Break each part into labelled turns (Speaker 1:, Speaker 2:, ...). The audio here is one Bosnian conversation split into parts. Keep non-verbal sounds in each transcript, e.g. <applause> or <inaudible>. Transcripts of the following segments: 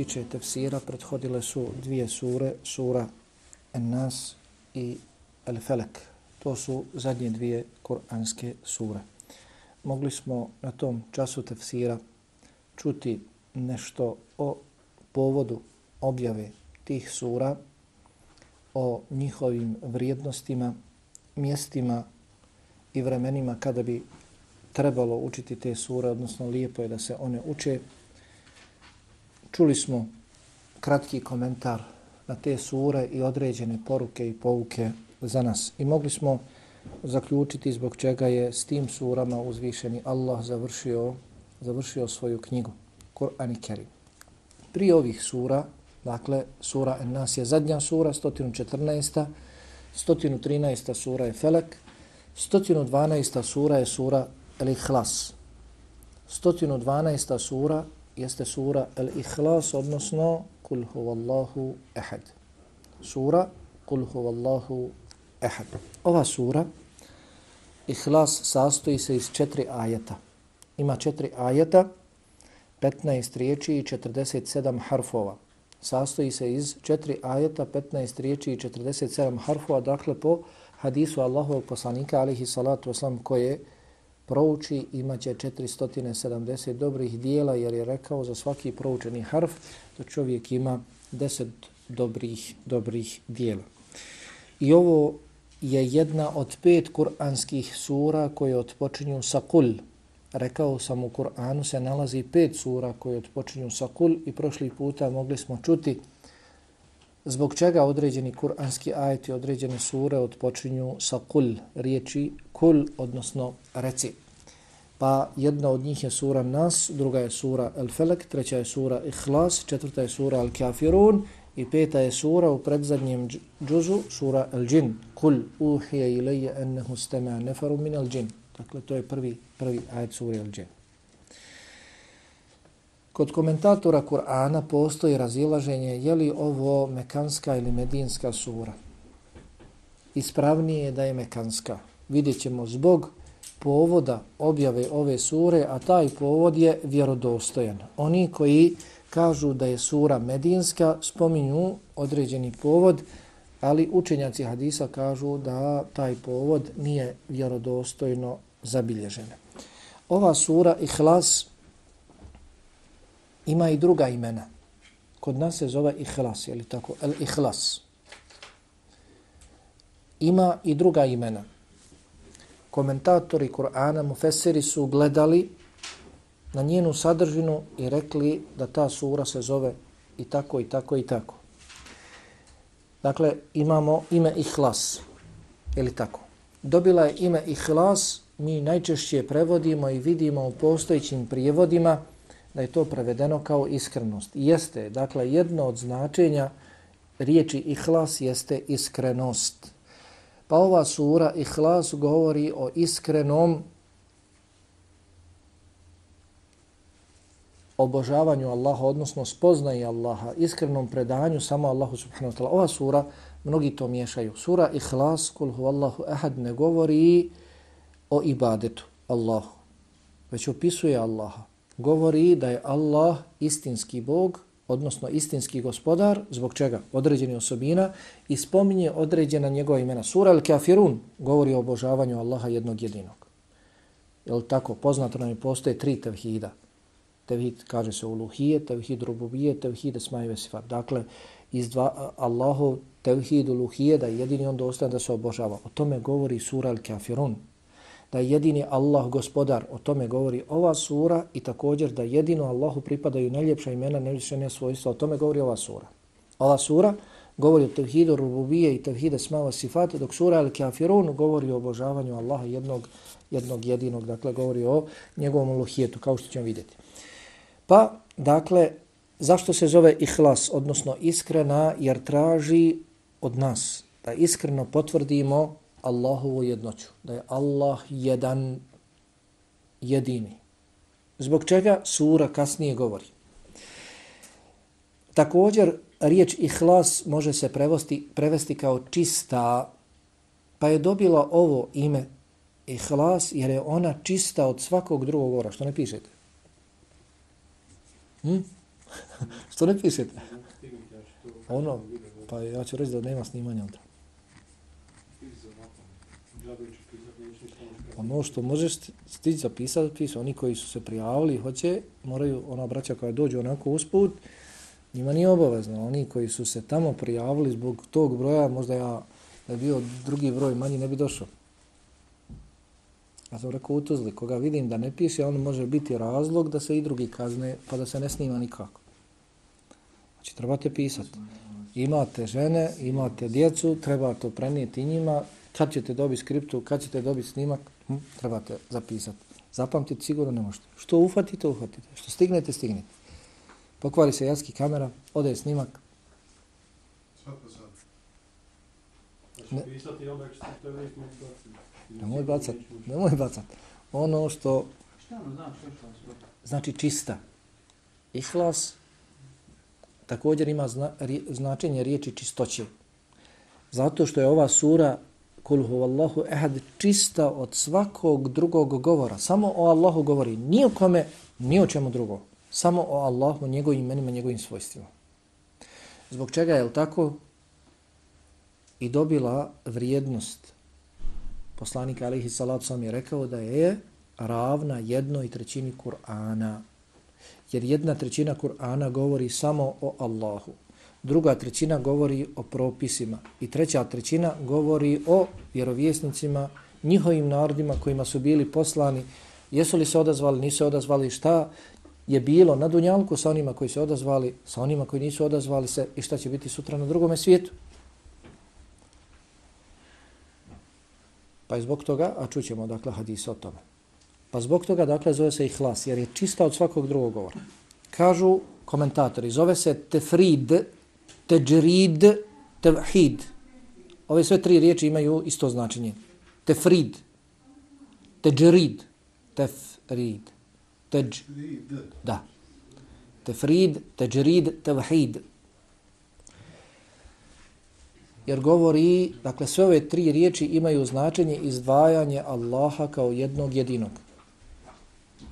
Speaker 1: tiče tefsira, prethodile su dvije sure, sura En-Nas i El-Felek. To su zadnje dvije koranske sure. Mogli smo na tom času tefsira čuti nešto o povodu objave tih sura, o njihovim vrijednostima, mjestima i vremenima kada bi trebalo učiti te sure, odnosno lijepo je da se one uče. Čuli smo kratki komentar na te sure i određene poruke i pouke za nas. I mogli smo zaključiti zbog čega je s tim surama uzvišeni Allah završio, završio svoju knjigu, Kur'an i Kerim. Prije ovih sura, dakle, sura En Nas je zadnja sura, 114. 113. sura je Felek, 112. sura je sura El-Ihlas. 112. sura jeste sura Al-Ikhlas, odnosno Kul huvallahu ehad. Sura Kul huvallahu ehad. Ova sura Ihlas sastoji se iz četiri ajeta. Ima četiri ajeta, 15 riječi i 47 harfova. Sastoji se iz četiri ajeta, 15 riječi i 47 harfova, dakle po hadisu Allahovog poslanika, alihi salatu wasalam, koje prouči, imaće 470 dobrih dijela, jer je rekao za svaki proučeni harf da čovjek ima 10 dobrih, dobrih dijela. I ovo je jedna od pet kuranskih sura koje otpočinju sa kul. Rekao sam u Kur'anu se nalazi pet sura koje otpočinju sa kul i prošli puta mogli smo čuti zbog čega određeni kuranski ajeti, određene sure odpočinju sa kul, riječi kul, odnosno reci. Pa jedna od njih je sura Nas, druga je sura El Felek, treća je sura Ikhlas, četvrta je sura Al Kafirun i peta je sura u predzadnjem džuzu, sura El Džin. Kul uhije ilaje ennehu stema nefaru min El Džin. Dakle, to je prvi, prvi ajet sura El Džin. Kod komentatora Kur'ana postoji razilaženje je li ovo mekanska ili medinska sura. Ispravnije je da je mekanska. Vidjet ćemo zbog povoda objave ove sure, a taj povod je vjerodostojan. Oni koji kažu da je sura medinska, spominju određeni povod, ali učenjaci hadisa kažu da taj povod nije vjerodostojno zabilježen. Ova sura Ihlas ima i druga imena. Kod nas se zove Ihlas, je li tako? El Ihlas. Ima i druga imena komentatori Kur'ana, mufesiri su gledali na njenu sadržinu i rekli da ta sura se zove i tako i tako i tako. Dakle, imamo ime Ihlas, ili tako. Dobila je ime Ihlas, mi najčešće prevodimo i vidimo u postojićim prijevodima da je to prevedeno kao iskrenost. Jeste, dakle, jedno od značenja riječi Ihlas jeste iskrenost. Pa ova sura Ihlas govori o iskrenom obožavanju Allaha, odnosno spoznaji Allaha, iskrenom predanju samo Allahu subhanahu wa ta'ala. Ova sura, mnogi to miješaju. Sura Ihlas, kul huvallahu ahad, ne govori o ibadetu Allahu, već opisuje Allaha. Govori da je Allah istinski Bog, odnosno istinski gospodar, zbog čega? Određeni osobina i spominje određena njegova imena. Sura Al-Kafirun govori o obožavanju Allaha jednog jedinog. Je li tako? Poznato nam je postoje tri tevhida. Tevhid kaže se uluhije, tevhid rububije, tevhid esmajve sifat. Dakle, iz dva Allahov tevhid uluhije da jedini on dostan da se obožava. O tome govori sura Al-Kafirun da je jedini Allah gospodar, o tome govori ova sura i također da jedino Allahu pripadaju najljepša imena, nevišene svojstva, o tome govori ova sura. Ova sura govori o tevhidu rububije i tevhide smava sifate, dok sura Al-Kafirun govori o obožavanju Allaha jednog, jednog jedinog, dakle govori o njegovom luhijetu, kao što ćemo vidjeti. Pa, dakle, zašto se zove ihlas, odnosno iskrena, jer traži od nas da iskreno potvrdimo Allahovu jednoću, da je Allah jedan jedini. Zbog čega sura kasnije govori. Također, riječ ihlas može se prevesti, prevesti kao čista, pa je dobila ovo ime ihlas jer je ona čista od svakog drugog ora. Što ne pišete? Hm? <laughs> što ne pišete? Ono, pa ja ću reći da nema snimanja onda. Ono što možeš stići zapisati, su Oni koji su se prijavili hoće, moraju, ona braća koja dođu onako usput, njima nije obavezno. Oni koji su se tamo prijavili zbog tog broja, možda ja da je bio drugi broj manji, ne bi došao. Ja sam rekao u Tuzli, koga vidim da ne piše, on može biti razlog da se i drugi kazne, pa da se ne snima nikako. Znači, trebate pisati. Imate žene, imate djecu, treba to prenijeti njima. Kad ćete dobiti skriptu, kad ćete dobiti snimak, hm, trebate zapisati. Zapamtite, sigurno ne možete. Što ufatite, ufatite. Što stignete, stignete. Pokvari se jaski kamera, ode snimak. Sad pa sad. Ne. Nemoj bacat, nemoj bacat. Ono što... Ono znači čista. Ihlas također ima zna, ri, značenje riječi čistoće. Zato što je ova sura Kul huvallahu ehad čista od svakog drugog govora. Samo o Allahu govori. Ni o kome, ni o čemu drugo. Samo o Allahu, njegovim imenima, njegovim svojstvima. Zbog čega je tako i dobila vrijednost poslanik alihi salatu sam je rekao da je ravna jednoj trećini Kur'ana. Jer jedna trećina Kur'ana govori samo o Allahu. Druga trećina govori o propisima. I treća trećina govori o vjerovjesnicima, njihovim narodima kojima su bili poslani. Jesu li se odazvali, nisu se odazvali, šta je bilo na Dunjalku sa onima koji se odazvali, sa onima koji nisu odazvali se i šta će biti sutra na drugome svijetu. Pa je zbog toga, a čućemo dakle hadis o tome. Pa zbog toga dakle zove se ihlas, jer je čista od svakog drugog govora. Kažu komentatori, zove se tefrid, teđrid, tevhid. Ove sve tri riječi imaju isto značenje. Tefrid, teđrid, tefrid, teđ, da. Tefrid, teđrid, tevhid jer govori, dakle sve ove tri riječi imaju značenje izdvajanje Allaha kao jednog jedinog.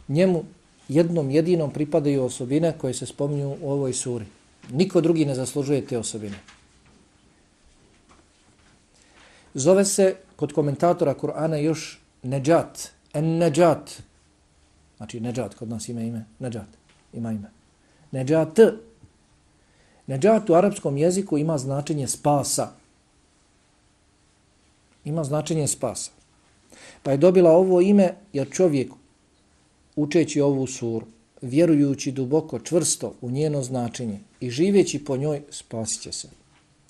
Speaker 1: Njemu jednom jedinom pripadaju osobine koje se spominju u ovoj suri. Niko drugi ne zaslužuje te osobine. Zove se kod komentatora Kur'ana još Neđat, En Neđat. Znači Neđat, kod nas ima ime, Neđat, ima ime. Neđat. Neđat u arapskom jeziku ima značenje spasa ima značenje spasa. Pa je dobila ovo ime jer čovjek učeći ovu suru, vjerujući duboko, čvrsto u njeno značenje i živeći po njoj, spasit će se.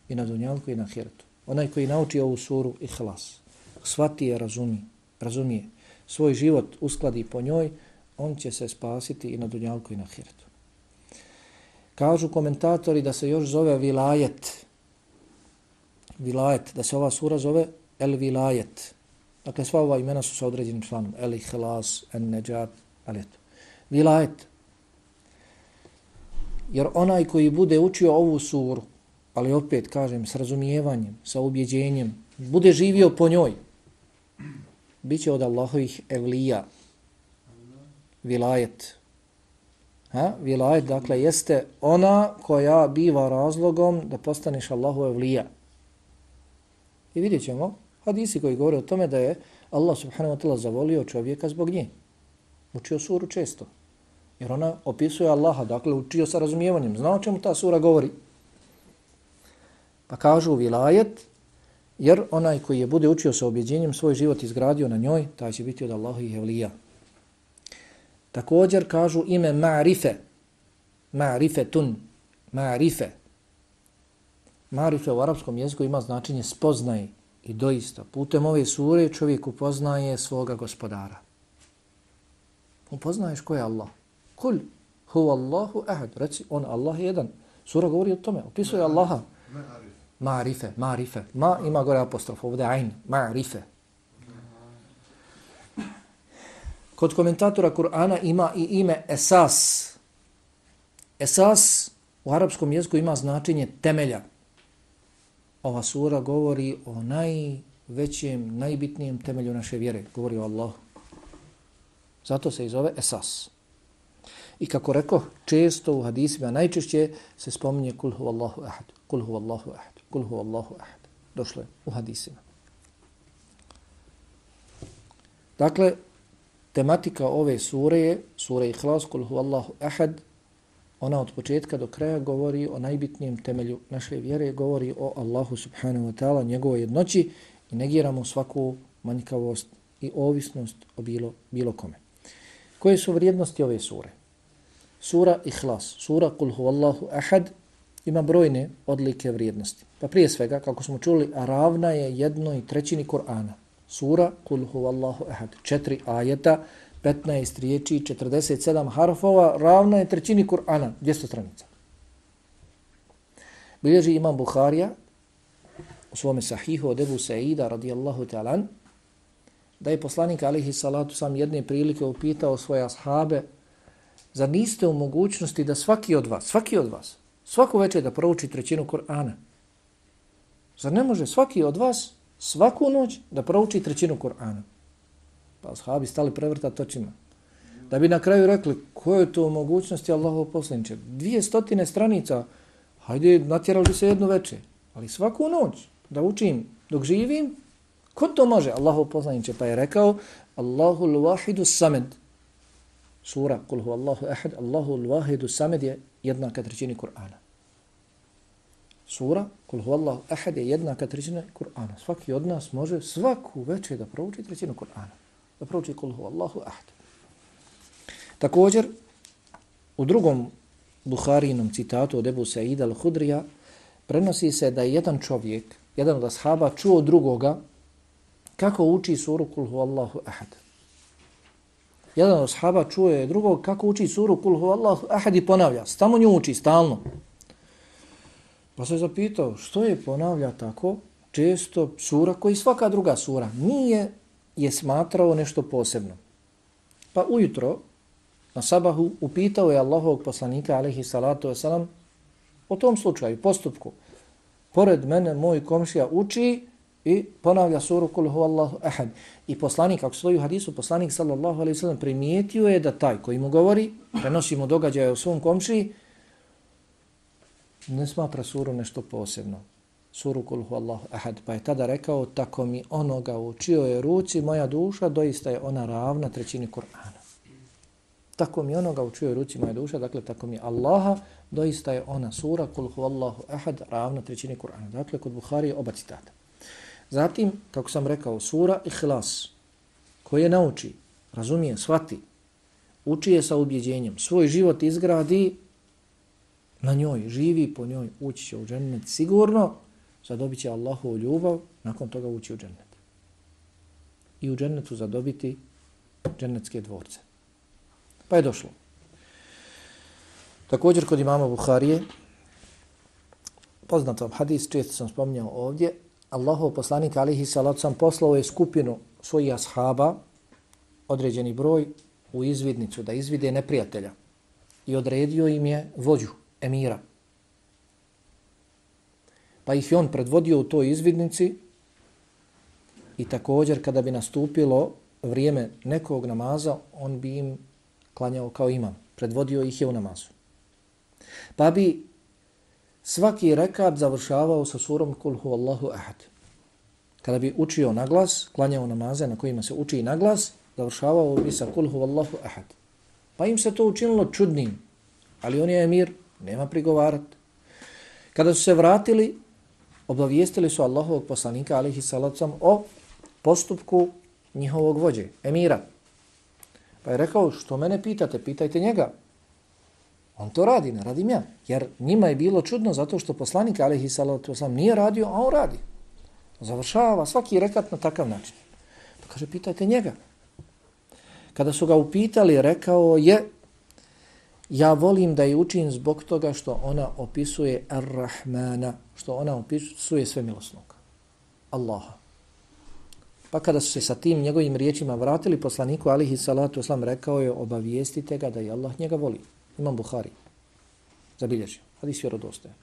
Speaker 1: I na dunjalku i na hiratu. Onaj koji nauči ovu suru, ihlas, shvati je, razumije, razumije, svoj život uskladi po njoj, on će se spasiti i na dunjalku i na hiratu. Kažu komentatori da se još zove vilajet, vilajet, da se ova sura zove el vilajet. Dakle, sva ova imena su sa određenim članom. El ihlas, en neđat, ali eto. Vilajet. Jer onaj koji bude učio ovu suru, ali opet kažem, s razumijevanjem, sa ubjeđenjem, bude živio po njoj, bit će od Allahovih evlija. Vilajet. Ha? Vilajet, dakle, jeste ona koja biva razlogom da postaneš Allahu evlija. I vidjet ćemo, Hadisi koji govore o tome da je Allah subhanahu wa ta'ala zavolio čovjeka zbog nje. Učio suru često. Jer ona opisuje Allaha, dakle učio sa razumijevanjem. Znao o čemu ta sura govori? Pa kažu vilajet, jer onaj koji je bude učio sa objeđenjem svoj život izgradio na njoj, taj će biti od Allaha i Hevlija. Također kažu ime Ma'rife, Ma'rifetun, Ma'rife. Ma'rife u arapskom jeziku ima značenje spoznaj, I doista, putem ove sure čovjek upoznaje svoga gospodara. Upoznaješ ko je Allah. Kul, huwa Allahu ahad. Reci, on Allah je jedan. Sura govori o tome, opisuje Allaha. Ma'rife, ma'rife. Ma ima gore apostrof, ovdje ayn, ma'rife. Kod komentatora Kur'ana ima i ime esas. Esas u arapskom jeziku ima značenje temelja ova sura govori o najvećem, najbitnijem temelju naše vjere. Govori o Allahu. Zato se i zove Esas. I kako rekao, često u hadisima, najčešće se spominje kul huvallahu ahad, kul huvallahu ahad, kul huvallahu ahad. Došlo je u hadisima. Dakle, tematika ove sure je, sure Ihlas, kul huvallahu ahad, ona od početka do kraja govori o najbitnijem temelju naše vjere, govori o Allahu subhanahu wa ta'ala, njegovoj jednoći i negiramo svaku manjkavost i ovisnost o bilo, bilo kome. Koje su vrijednosti ove sure? Sura Ihlas, sura Kul huvallahu ahad, ima brojne odlike vrijednosti. Pa prije svega, kako smo čuli, ravna je jednoj trećini Kur'ana. Sura Kul huvallahu ahad, četiri ajeta, 15 riječi, 47 harfova, ravna je trećini Kur'ana, 200 stranica. Bilježi imam Buharija u svome sahihu od Ebu Sa'ida radijallahu ta'alan, da je poslanik alihi salatu sam jedne prilike upitao svoje ashabe, Zar niste u mogućnosti da svaki od vas, svaki od vas, svaku večer da prouči trećinu Kur'ana? Zar ne može svaki od vas svaku noć da prouči trećinu Kur'ana? Pa ashabi stali prevrtati očima. Da bi na kraju rekli, koje je to u mogućnosti Allahov poslaniče? Dvije stotine stranica, hajde, natjerali se jednu večer. Ali svaku noć da učim dok živim, ko to može? Allahov poslaniče pa je rekao, Allahul wahidu samed. Sura, kul hu Allahu ahad, Allahu l-wahidu samed je jednaka trećini Kur'ana. Sura, kul hu Allahu ahad je jednaka trećina Kur'ana. Svaki od nas može svaku večer da prouči trećinu Kur'ana da prouči kul hu Allahu ahad. Također, u drugom Buharinom citatu od Ebu Sa'ida al-Hudrija prenosi se da je jedan čovjek, jedan od ashaba, čuo drugoga kako uči suru kul hu Allahu ahad. Jedan od sahaba čuo je drugog kako uči suru kul hu Allahu ahad i ponavlja. Stamo nju uči, stalno. Pa se zapitao, što je ponavlja tako često sura koji svaka druga sura nije je smatrao nešto posebno. Pa ujutro na sabahu upitao je Allahovog poslanika alaihi salatu wasalam o tom slučaju, postupku. Pored mene moj komšija uči i ponavlja suru kul huvallahu ahad. I poslanik, ako stoji u hadisu, poslanik sallallahu alaihi sallam primijetio je da taj koji mu govori, prenosi mu događaje u svom komšiji, ne smatra suru nešto posebno suru kul huvallahu ahad. Pa je tada rekao, tako mi onoga u čijoj ruci moja duša, doista je ona ravna trećini Kur'ana. Tako mi onoga u čijoj ruci moja duša, dakle tako mi Allaha, doista je ona sura kul huvallahu ahad, ravna trećini Kur'ana. Dakle, kod Buhari oba citata. Zatim, kako sam rekao, sura Ihlas, koje nauči, razumije, shvati, uči je sa ubjeđenjem, svoj život izgradi na njoj, živi po njoj, ući će u džennet sigurno, zadobit će Allahovu ljubav, nakon toga ući u džennet. I u džennetu zadobiti džennetske dvorce. Pa je došlo. Također kod imama Buharije, poznat vam hadis, često sam spominjao ovdje, Allahov poslanik alihi salat sam poslao je skupinu svojih ashaba, određeni broj, u izvidnicu, da izvide neprijatelja. I odredio im je vođu, emira, pa ih je on predvodio u toj izvidnici i također kada bi nastupilo vrijeme nekog namaza, on bi im klanjao kao imam. Predvodio ih je u namazu. Pa bi svaki rekat završavao sa surom Kul Allahu ahad. Kada bi učio na glas, klanjao namaze na kojima se uči na glas, završavao bi sa Kul Allahu ahad. Pa im se to učinilo čudnim, ali on je emir, nema prigovarat. Kada su se vratili, obavijestili su Allahovog poslanika alihi salacom o postupku njihovog vođe, emira. Pa je rekao, što mene pitate, pitajte njega. On to radi, ne radim ja. Jer njima je bilo čudno zato što poslanik alihi salacom nije radio, a on radi. Završava svaki rekat na takav način. Pa kaže, pitajte njega. Kada su ga upitali, rekao je, Ja volim da je učim zbog toga što ona opisuje Ar-Rahmana, što ona opisuje sve milosnog. Allaha. Pa kada su se sa tim njegovim riječima vratili, poslaniku alihi salatu oslam rekao je obavijestite ga da je Allah njega voli. Imam Buhari. Zabilježio. Hadis vjerodostojan.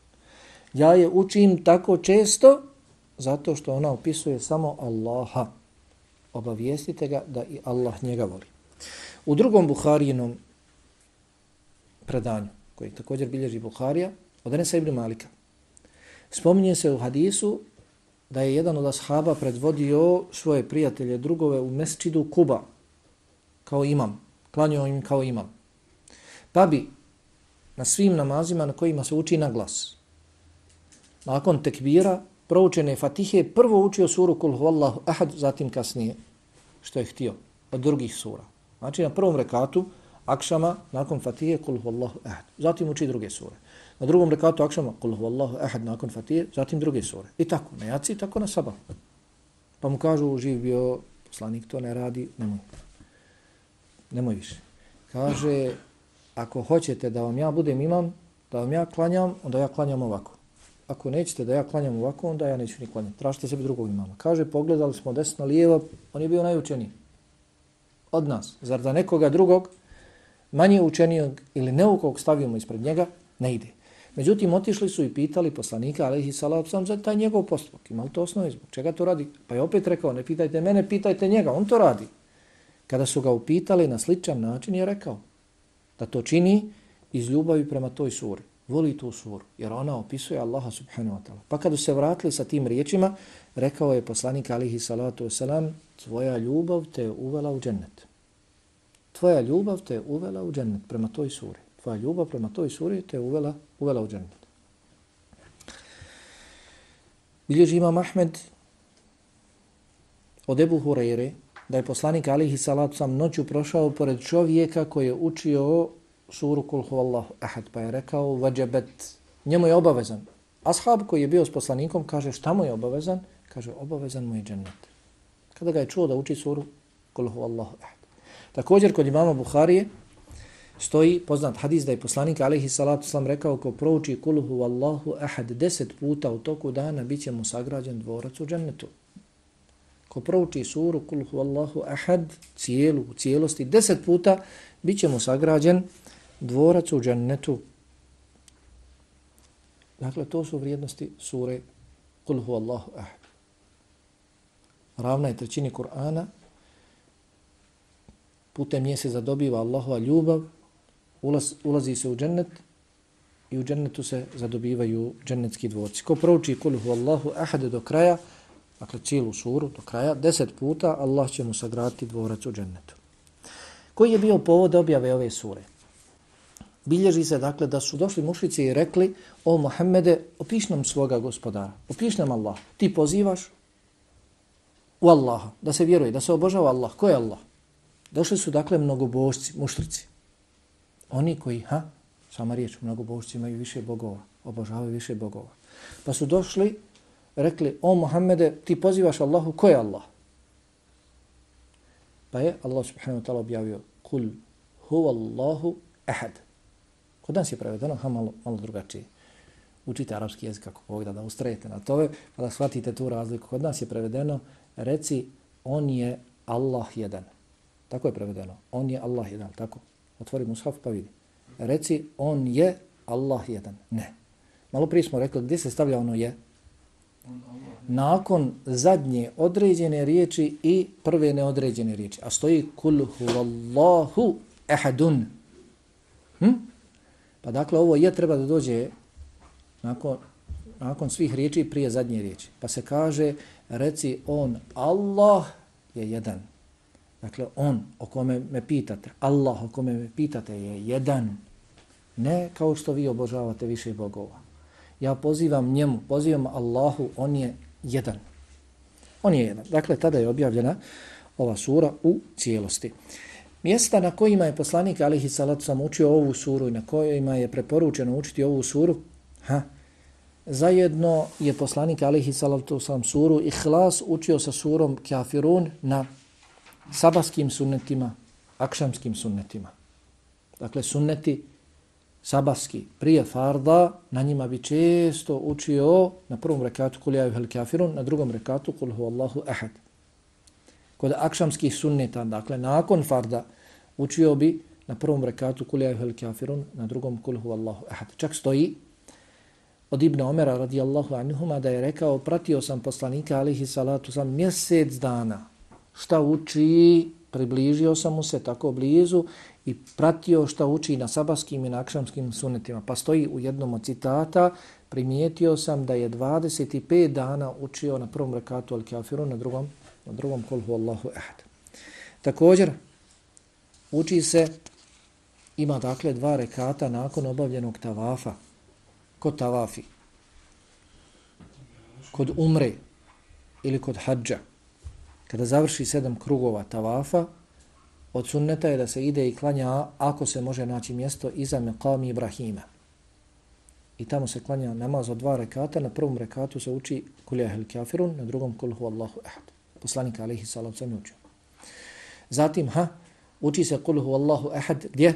Speaker 1: Ja je učim tako često zato što ona opisuje samo Allaha. Obavijestite ga da i Allah njega voli. U drugom Buharijinom predanju, koji također bilježi Buharija, od Anesa ibn Malika. Spominje se u hadisu da je jedan od ashaba predvodio svoje prijatelje, drugove u mesčidu Kuba, kao imam, klanio im kao imam. Pa bi na svim namazima na kojima se uči na glas, nakon tekbira, proučene fatihe, prvo učio suru Kul huvallahu ahad, zatim kasnije, što je htio, od drugih sura. Znači na prvom rekatu, akšama, nakon fatihe, Kul huvallahu ahad, zatim uči druge sure. Na drugom rekatu akšama, Kul huvallahu ahad, nakon fatihe, zatim druge sure. I tako, na jaci, tako na sabah. Pa mu kažu, živ bio poslanik, to ne radi, nemoj. Nemoj više. Kaže, ako hoćete da vam ja budem imam, da vam ja klanjam, onda ja klanjam ovako ako nećete da ja klanjam ovako, onda ja neću ni klanjati. Tražite sebi drugog imama. Kaže, pogledali smo desno, lijevo, on je bio najučeniji. Od nas. Zar da nekoga drugog, manje učenijog ili neukog stavimo ispred njega, ne ide. Međutim, otišli su i pitali poslanika, ali ih sam za taj njegov postupak. Ima li to osnovi zbog čega to radi? Pa je opet rekao, ne pitajte mene, pitajte njega, on to radi. Kada su ga upitali na sličan način, je rekao da to čini iz ljubavi prema toj suri voli tu suru, jer ona opisuje Allaha subhanahu wa ta'ala. Pa kada se vratili sa tim riječima, rekao je poslanik alihi salatu wasalam, tvoja ljubav te uvela u džennet. Tvoja ljubav te uvela u džennet prema toj suri. Tvoja ljubav prema toj suri te je uvela, uvela u džennet. Bilježi imam Ahmed od Ebu Hureyre, da je poslanik alihi salatu sam noću prošao pored čovjeka koji je učio suru kul huvallahu ahad, pa je rekao vađabet, njemu je obavezan. Ashab koji je bio s poslanikom kaže šta mu je obavezan? Kaže obavezan mu je džennet. Kada ga je čuo da uči suru kul huvallahu ahad. Također kod imama Buharije stoji poznat hadis da je poslanik alihi salatu sam rekao ko prouči kul huvallahu ahad deset puta u toku dana bit će mu sagrađen dvorac u džennetu. Ko prouči suru kul huvallahu ahad cijelu, u cijelosti deset puta bit će mu sagrađen dvorac u džennetu. Dakle, to su vrijednosti sure Kul huvallahu ahad. Ravna je trećini Kur'ana. Putem nje se zadobiva Allahova ljubav. Ulaz, ulazi se u džennet i u džennetu se zadobivaju džennetski dvorci. Ko prouči Kul huvallahu ahad do kraja, dakle cijelu suru do kraja, deset puta Allah će mu sagrati dvorac u džennetu. Koji je bio povod objave ove sure? bilježi se dakle da su došli mušici i rekli o Muhammede, opiš nam svoga gospodara, opiš nam Allah. Ti pozivaš u Allaha, da se vjeruje, da se obožava Allah. Ko je Allah? Došli su dakle mnogobožci, muštrici. Oni koji, ha, sama riječ, mnogobožci imaju više bogova, obožavaju više bogova. Pa su došli, rekli, o Muhammede, ti pozivaš Allahu, ko je Allah? Pa je Allah subhanahu wa ta'ala objavio, kul huwa Allahu ahad. Kod nas je prevedeno, ha, malo, malo drugačije. Učite arapski jezik kako pogleda, da, da ustrajete na tove, pa da shvatite tu razliku. Kod nas je prevedeno, reci, on je Allah jedan. Tako je prevedeno. On je Allah jedan, tako. Otvori mushaf pa vidi. Reci, on je Allah jedan. Ne. Malo prije smo rekli, gdje se stavlja ono je? Nakon zadnje određene riječi i prve neodređene riječi. A stoji kul huvallahu ehadun. Hm? Pa dakle, ovo je treba da dođe nakon, nakon svih riječi prije zadnje riječi. Pa se kaže, reci on, Allah je jedan. Dakle, on o kome me pitate, Allah o kome me pitate je jedan. Ne kao što vi obožavate više bogova. Ja pozivam njemu, pozivam Allahu, on je jedan. On je jedan. Dakle, tada je objavljena ova sura u cijelosti. Mjesta na kojima je poslanik alihi salatu sam učio ovu suru i na kojima je preporučeno učiti ovu suru, ha, zajedno je poslanik alihi salatu sam suru Ihlas učio sa surom kafirun na sabaskim sunnetima, akšamskim sunnetima. Dakle, sunneti sabaski prije farda, na njima bi često učio na prvom rekatu kul jaju hel kafirun, na drugom rekatu kul hu Allahu ahad. Kod akšamskih sunneta, dakle, nakon farda, učio bi na prvom rekatu kul jaju hel kafirun, na drugom kul hu Allahu ahad. Čak stoji od Ibn Omera radijallahu anhuma da je rekao pratio sam poslanika alihi salatu sam mjesec dana šta uči približio sam mu se tako blizu i pratio šta uči na sabaskim i na akšamskim sunetima. Pa stoji u jednom od citata, primijetio sam da je 25 dana učio na prvom rekatu Al-Kafiru, na drugom, na drugom kolhu Allahu ahad. Također, uči se, ima dakle dva rekata nakon obavljenog tavafa. Kod tavafi? Kod umre ili kod hađa. Kada završi sedam krugova tavafa, od sunneta je da se ide i klanja ako se može naći mjesto iza meqami Ibrahima. I tamo se klanja namaz od dva rekata. Na prvom rekatu se uči kuljahel kafirun, na drugom kulhu Allahu ahad. Poslanika alihi salam sam učio. Zatim, ha, uči se kulhu Allahu ahad gdje?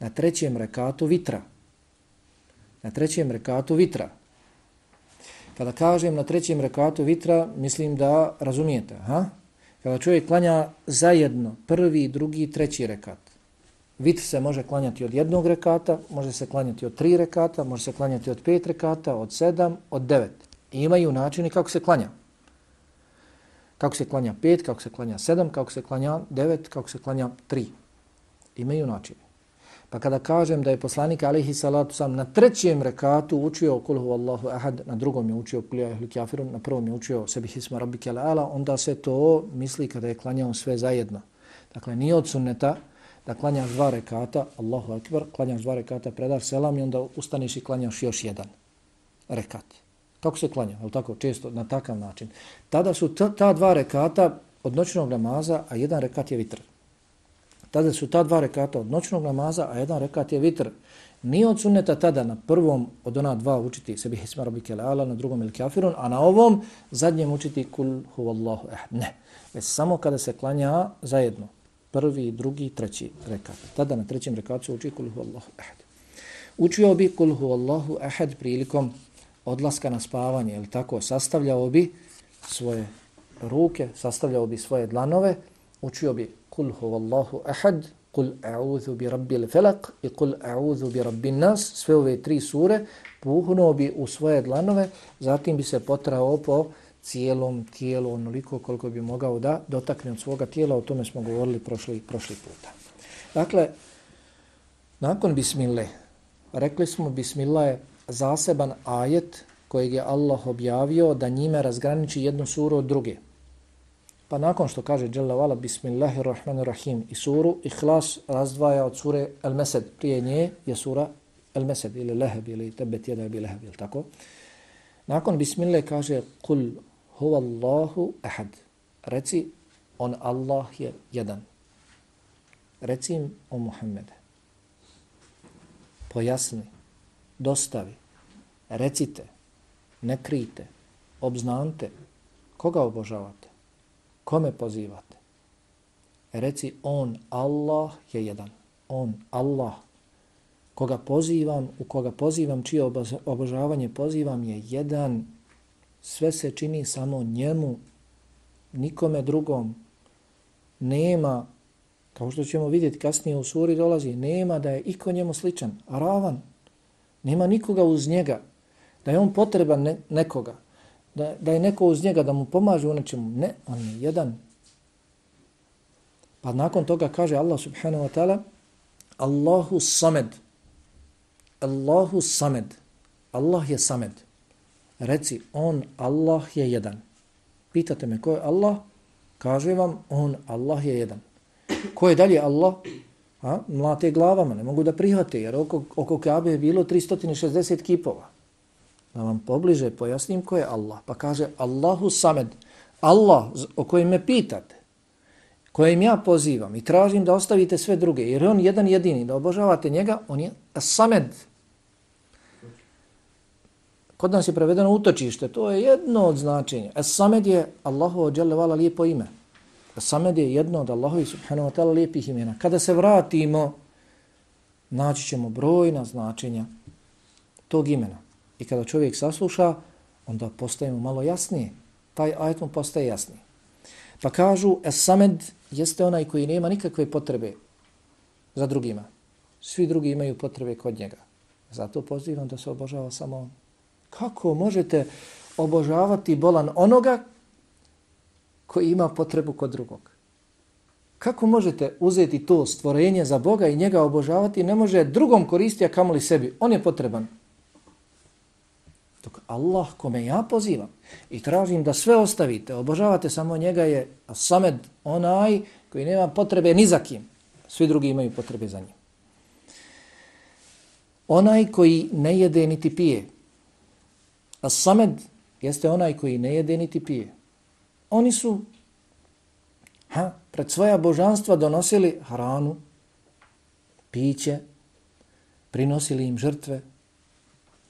Speaker 1: Na trećem rekatu vitra. Na trećem rekatu vitra. Kada kažem na trećem rekatu vitra, mislim da razumijete. Ha? Kada čovjek klanja zajedno prvi, drugi, treći rekat. Vitr se može klanjati od jednog rekata, može se klanjati od tri rekata, može se klanjati od pet rekata, od sedam, od devet. I imaju načini kako se klanja. Kako se klanja pet, kako se klanja sedam, kako se klanja devet, kako se klanja tri. Imaju načini. Pa kada kažem da je poslanik alaihi salatu sam na trećem rekatu učio kulhu Allahu ahad, na drugom je učio kulja ihli kafirun, na prvom je učio sebi hisma rabbi ala, onda se to misli kada je klanjao sve zajedno. Dakle, nije od sunneta da klanjaš dva rekata, Allahu akbar, klanjaš dva rekata, predaš selam i onda ustaniš i klanjaš još jedan rekat. Kako se klanja? Je tako? Često na takav način. Tada su ta dva rekata od noćnog namaza, a jedan rekat je vitr. Tada su ta dva rekata od noćnog namaza, a jedan rekat je vitr. Nije od sunneta tada na prvom od ona dva učiti sebi hisma rabike ala, na drugom il kafirun, a na ovom zadnjem učiti kul huvallahu ehad. Ne. Već samo kada se klanja zajedno. Prvi, drugi, treći rekat. Tada na trećem rekatu uči kul huvallahu ehad. Učio bi kul huvallahu ehad prilikom odlaska na spavanje, ili tako, sastavljao bi svoje ruke, sastavljao bi svoje dlanove, učio bi kul huvallahu ahad, kul a'udhu bi rabbil felak i kul a'udhu bi rabbin nas, sve ove tri sure, puhnuo bi u svoje dlanove, zatim bi se potrao po cijelom tijelu onoliko koliko bi mogao da dotakne od svoga tijela, o tome smo govorili prošli, prošli puta. Dakle, nakon bismille, rekli smo bismillah je zaseban ajet kojeg je Allah objavio da njime razgraniči jednu suru od druge. Pa nakon što kaže Jalla vala Bismillahirrahmanirrahim i suru Ihlas razdvaja od sure El Mesed. Prije nje je sura El Mesed ili Leheb ili Tebet jeda bi Leheb, ili tako? Nakon Bismillah kaže Kul huvallahu ahad. Reci on Allah je jedan. Reci im o Muhammede. Pojasni, dostavi, recite, ne krijte, obznante, koga obožavate? Kome pozivate? Reci on, Allah je jedan. On, Allah. Koga pozivam, u koga pozivam, čije obožavanje pozivam je jedan. Sve se čini samo njemu, nikome drugom. Nema, kao što ćemo vidjeti kasnije u suri dolazi, nema da je iko njemu sličan, ravan. Nema nikoga uz njega, da je on potreban ne, nekoga da, da je neko uz njega da mu pomaže u nečemu. Ne, on je jedan. Pa nakon toga kaže Allah subhanahu wa ta'ala Allahu samed. Allahu samed. Allah je samed. Reci, on, Allah je jedan. Pitate me ko je Allah? Kaže vam, on, Allah je jedan. Ko je dalje Allah? A, Mlate glavama, ne mogu da prihvate, jer oko, oko Kabe je bilo 360 kipova da vam pobliže pojasnim ko je Allah. Pa kaže Allahu samed, Allah o kojem me pitate, kojim ja pozivam i tražim da ostavite sve druge, jer on jedan jedini, da obožavate njega, on je samed. Kod nas je prevedeno utočište, to je jedno od značenja. Es samed je Allahu ođelevala lijepo ime. Es samed je jedno od Allahovi subhanahu wa ta'ala lijepih imena. Kada se vratimo, naći ćemo brojna značenja tog imena. I kada čovjek sasluša, onda postaje mu malo jasnije. Taj ajet mu postaje jasniji. Pa kažu, Es-Samed jeste onaj koji nema nikakve potrebe za drugima. Svi drugi imaju potrebe kod njega. Zato pozivam da se obožava samo on. Kako možete obožavati bolan onoga koji ima potrebu kod drugog? Kako možete uzeti to stvorenje za Boga i njega obožavati ne može drugom koristiti, a kamoli sebi? On je potreban. Allah kome ja pozivam i tražim da sve ostavite, obožavate samo njega je samed onaj koji nema potrebe ni za kim. Svi drugi imaju potrebe za njim. Onaj koji ne jede niti pije. A samed jeste onaj koji ne jede niti pije. Oni su ha, pred svoja božanstva donosili hranu, piće, prinosili im žrtve,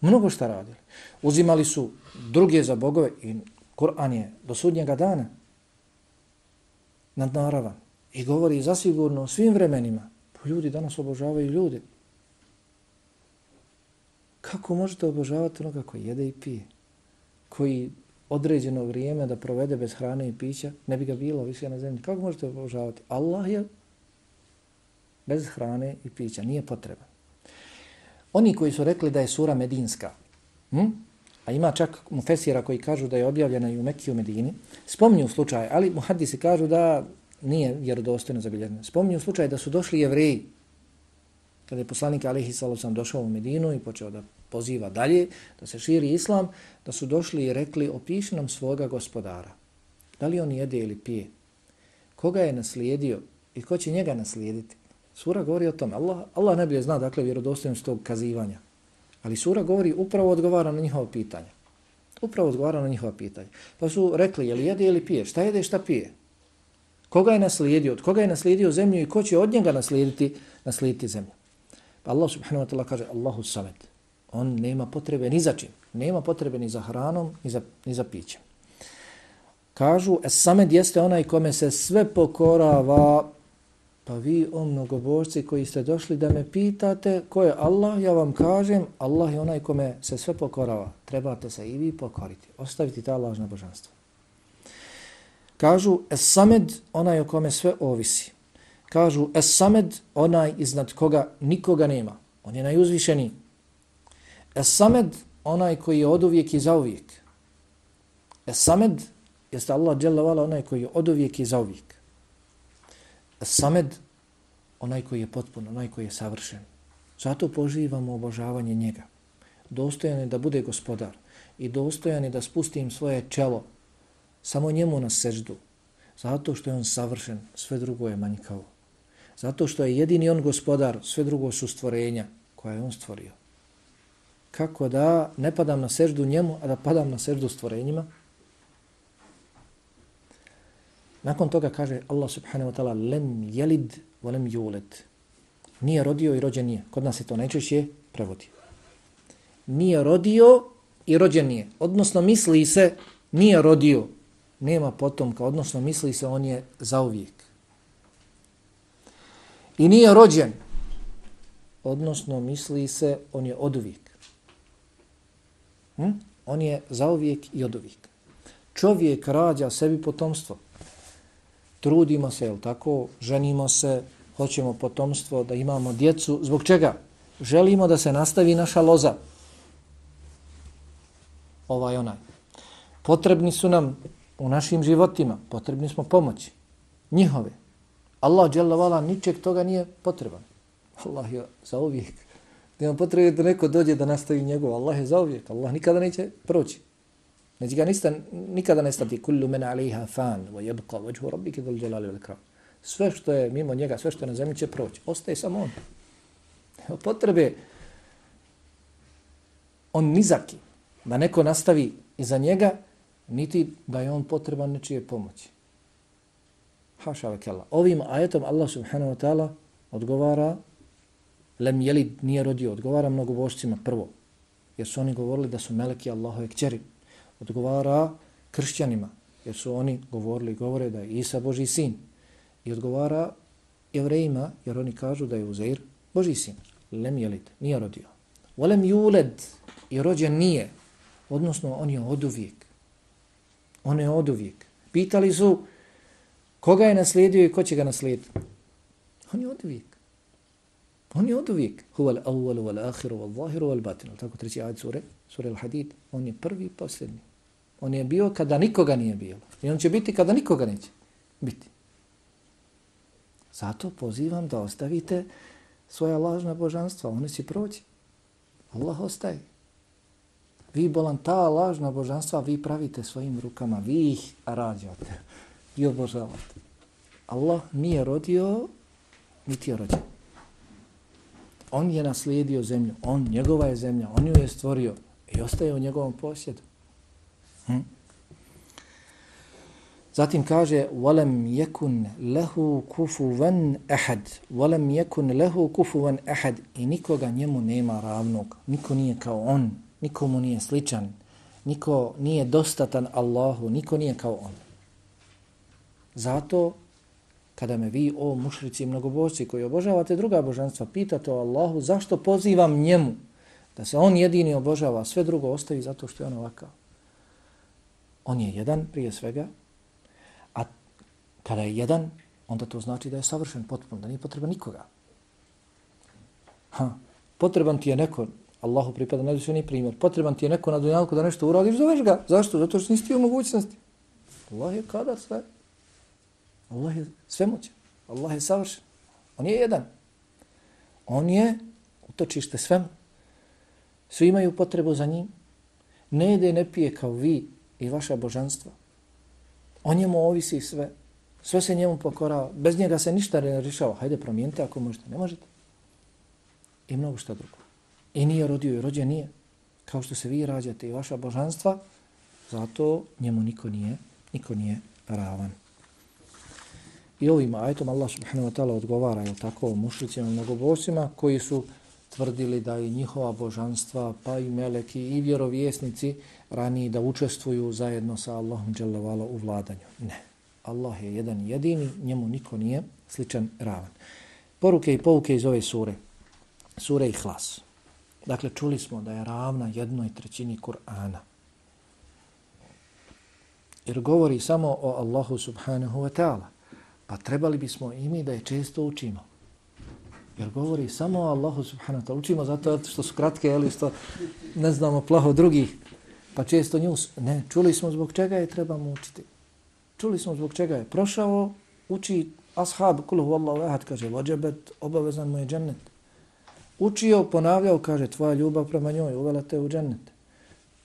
Speaker 1: mnogo šta radili. Uzimali su druge za bogove i Kur'an je do sudnjega dana nadnaravan i govori zasigurno o svim vremenima. Pa ljudi danas obožavaju ljude. Kako možete obožavati onoga koji jede i pije? Koji određeno vrijeme da provede bez hrane i pića, ne bi ga bilo više na zemlji. Kako možete obožavati? Allah je bez hrane i pića, nije potreban. Oni koji su rekli da je sura medinska, hm? a ima čak mufesira koji kažu da je objavljena i u Mekiju Medini, spominju slučaj, ali muhadisi kažu da nije vjerodostojno zabilježeno. Spominju slučaj da su došli jevreji, kada je poslanik Alihi Salusan došao u Medinu i počeo da poziva dalje, da se širi islam, da su došli i rekli opiši nam svoga gospodara. Da li on jede ili pije? Koga je naslijedio i ko će njega naslijediti? Sura govori o tome. Allah, Allah najbolje zna dakle vjerodostojnost tog kazivanja. Ali sura govori upravo odgovara na njihova pitanja. Upravo odgovara na njihova pitanja. Pa su rekli je li jede ili pije? Šta jede i šta pije? Koga je naslijedio? Od koga je naslijedio zemlju i ko će od njega naslijediti, naslijediti zemlju? Pa Allah subhanahu wa ta'ala kaže Allahu samet. On nema potrebe ni za čim. Nema potrebe ni za hranom, ni za, ni za pićem. Kažu, es samed jeste onaj kome se sve pokorava Pa vi, o mnogobožci koji ste došli da me pitate ko je Allah, ja vam kažem, Allah je onaj kome se sve pokorava. Trebate se i vi pokoriti. Ostaviti ta lažna božanstva. Kažu, es samed, onaj o kome sve ovisi. Kažu, es samed, onaj iznad koga nikoga nema. On je najuzvišeniji. Es samed, onaj koji je od uvijek i za uvijek. Es samed, jeste Allah dželavala onaj koji je od uvijek i za uvijek. Samed, onaj koji je potpun, onaj koji je savršen. Zato poživamo obožavanje njega. Dostojan je da bude gospodar i dostojan je da spustim svoje čelo samo njemu na seždu. Zato što je on savršen, sve drugo je manjkavo. Zato što je jedini on gospodar, sve drugo su stvorenja koja je on stvorio. Kako da ne padam na seždu njemu, a da padam na seždu stvorenjima? Nakon toga kaže Allah subhanahu wa ta'ala lem jelid wa lem juled. Nije rodio i rođen nije. Kod nas se to najčešće prevodi. Nije rodio i rođen nije. Odnosno misli se nije rodio. Nema potomka. Odnosno misli se on je zauvijek. I nije rođen. Odnosno misli se on je oduvijek. Hm? On je zauvijek i oduvijek. Čovjek rađa sebi potomstvo trudimo se, jel tako, ženimo se, hoćemo potomstvo, da imamo djecu. Zbog čega? Želimo da se nastavi naša loza. Ovaj onaj. Potrebni su nam u našim životima, potrebni smo pomoći. Njihove. Allah, dželavala, ničeg toga nije potreban. Allah je za uvijek. Nema potrebe da neko dođe da nastavi njegov. Allah je za uvijek. Allah nikada neće proći. Znači ga nista, nikada nestati kullu men aliha fan wa yabqa wajhu rabbika dhul jalali wal ikram. Sve što je mimo njega, sve što je na zemlji će proći. Ostaje samo on. Evo potrebe on nizaki da neko nastavi iza njega, niti da je on potreban nečije pomoći. Haša vakela. Ovim ajetom Allah subhanahu wa ta'ala odgovara lem jelid nije rodio, odgovara mnogobošcima prvo. Jer su oni govorili da su meleki Allahove kćeri odgovara kršćanima, jer su oni govorili i govore da je Isa Boži sin. I odgovara jevrejima, jer oni kažu da je Uzair Boži sin. Lem jelid, nije rodio. Volem juled, i rođen nije. Odnosno, on je od uvijek. On je od uvijek. Pitali su koga je naslijedio i ko će ga naslijediti. On je od uvijek. On je od uvijek. Huval awwalu wal akhiru wal zahiru wal batinu. Tako treći ajd sure, sure al-hadid. On je prvi i posljednji. On je bio kada nikoga nije bilo. I on će biti kada nikoga neće biti. Zato pozivam da ostavite svoja lažna božanstva. Oni će proći. Allah ostaje. Vi bolan ta lažna božanstva vi pravite svojim rukama. Vi ih rađate i obožavate. Allah nije rodio, niti je rođen. On je naslijedio zemlju. On, njegova je zemlja. On ju je stvorio i ostaje u njegovom posjedu. Hm? Zatim kaže وَلَمْ يَكُنْ لَهُ كُفُوًا أَحَدٍ وَلَمْ يَكُنْ لَهُ كُفُوًا أَحَدٍ I nikoga njemu nema ravnog. Niko nije kao on. Nikomu nije sličan. Niko nije dostatan Allahu. Niko nije kao on. Zato kada me vi, o mušrici i mnogobožci koji obožavate druga božanstva, pitate o Allahu zašto pozivam njemu da se on jedini obožava, sve drugo ostavi zato što je on ovakav. On je jedan prije svega, a kada je jedan, onda to znači da je savršen potpuno, da nije potreban nikoga. Ha, potreban ti je neko, Allahu pripada najvišeni primjer, potreban ti je neko na dunjalku da nešto uradiš, zoveš ga. Zašto? Zato što nisi ti u mogućnosti. Allah je kadar sve. Allah je svemoćan. Allah je savršen. On je jedan. On je utočište svemu. Svi imaju potrebu za njim. Ne jede, ne pije kao vi i vaša božanstva. O njemu ovisi sve. Sve se njemu pokorava. Bez njega se ništa ne rješava. Hajde, promijenite ako možete. Ne možete. I mnogo što drugo. I nije rodio i rođen nije. Kao što se vi rađate i vaša božanstva, zato njemu niko nije, niko nije ravan. I ovim ajetom Allah subhanahu wa ta'ala odgovara, je tako, mušlicima mnogobosima koji su tvrdili da i njihova božanstva, pa i meleki i vjerovjesnici raniji da učestvuju zajedno sa Allahom dželavala u vladanju. Ne. Allah je jedan jedini, njemu niko nije sličan ravan. Poruke i pouke iz ove sure. Sure i hlas. Dakle, čuli smo da je ravna jednoj trećini Kur'ana. Jer govori samo o Allahu subhanahu wa ta'ala. Pa trebali bismo i mi da je često učimo. Jer govori samo o Allahu subhanahu wa ta'ala. Učimo zato što su kratke, ali što ne znamo plaho drugih. Pa često nju, ne, čuli smo zbog čega je trebamo učiti. Čuli smo zbog čega je prošao, uči ashab, kuluhu Allahu ahad, kaže, vođebet, obavezan mu je džennet. Učio, ponavljao, kaže, tvoja ljubav prema njoj, uvela te u džennet.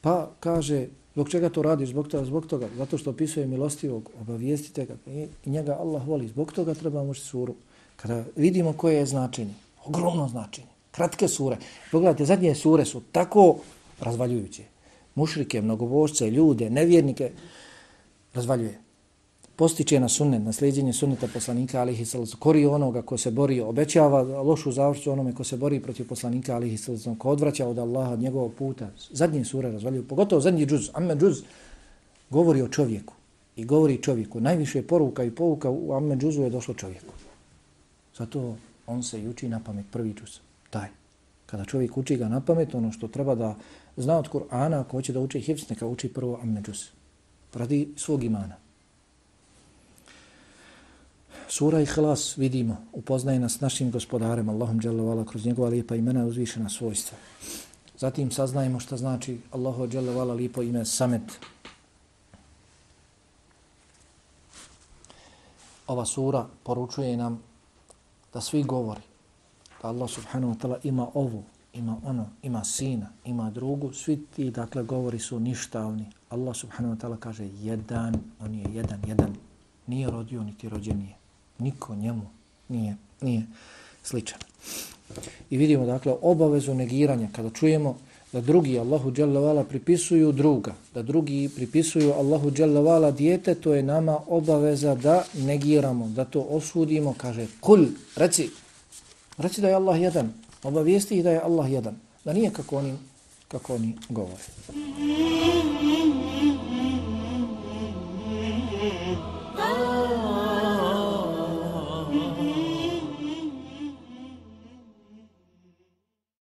Speaker 1: Pa kaže, zbog čega to radiš, zbog toga, zbog toga, zato što opisuje milostivog, obavijestite ga i njega Allah voli, zbog toga trebamo učiti suru. Kada vidimo koje je značenje, ogromno značenje, kratke sure. Pogledajte, zadnje sure su tako razvaljujuće. Mušrike, mnogobožce, ljude, nevjernike razvaljuje. Postiče na sunnet, na sljeđenje sunneta poslanika alihi sallam, kori onoga ko se bori, obećava lošu završću onome ko se bori protiv poslanika alihi sallam, ko odvraća od Allaha, od njegovog puta. Zadnje sure razvaljuju, pogotovo zadnji džuz, amme džuz, govori o čovjeku. I govori čovjeku. Najviše poruka i pouka u amme džuzu je došlo čovjeku. Zato on se uči na pamet prvi džuz. Taj. Kada čovjek uči ga na pamet, ono što treba da zna od Kur'ana, ako hoće da uči hifz, neka uči prvo amme džuz. Radi svog imana. Sura Ihlas vidimo, upoznaje nas našim gospodarem, Allahom dželovala, kroz njegova lijepa imena uzvišena svojstva. Zatim saznajemo šta znači Allahu dželovala lijepo ime Samet. Ova sura poručuje nam da svi govori da Allah subhanahu wa ta'ala ima ovu, ima ono, ima sina, ima drugu, svi ti dakle govori su ništavni. Allah subhanahu wa ta'ala kaže jedan, on je jedan, jedan, nije rodio niti rođen nije. Niko njemu nije, nije sličan. I vidimo dakle obavezu negiranja kada čujemo da drugi Allahu dželle pripisuju druga, da drugi pripisuju Allahu dželle dijete, to je nama obaveza da negiramo, da to osudimo, kaže kul, reci, reci da je Allah jedan, obavijesti ih da je Allah jedan, da nije kako oni, kako oni govore.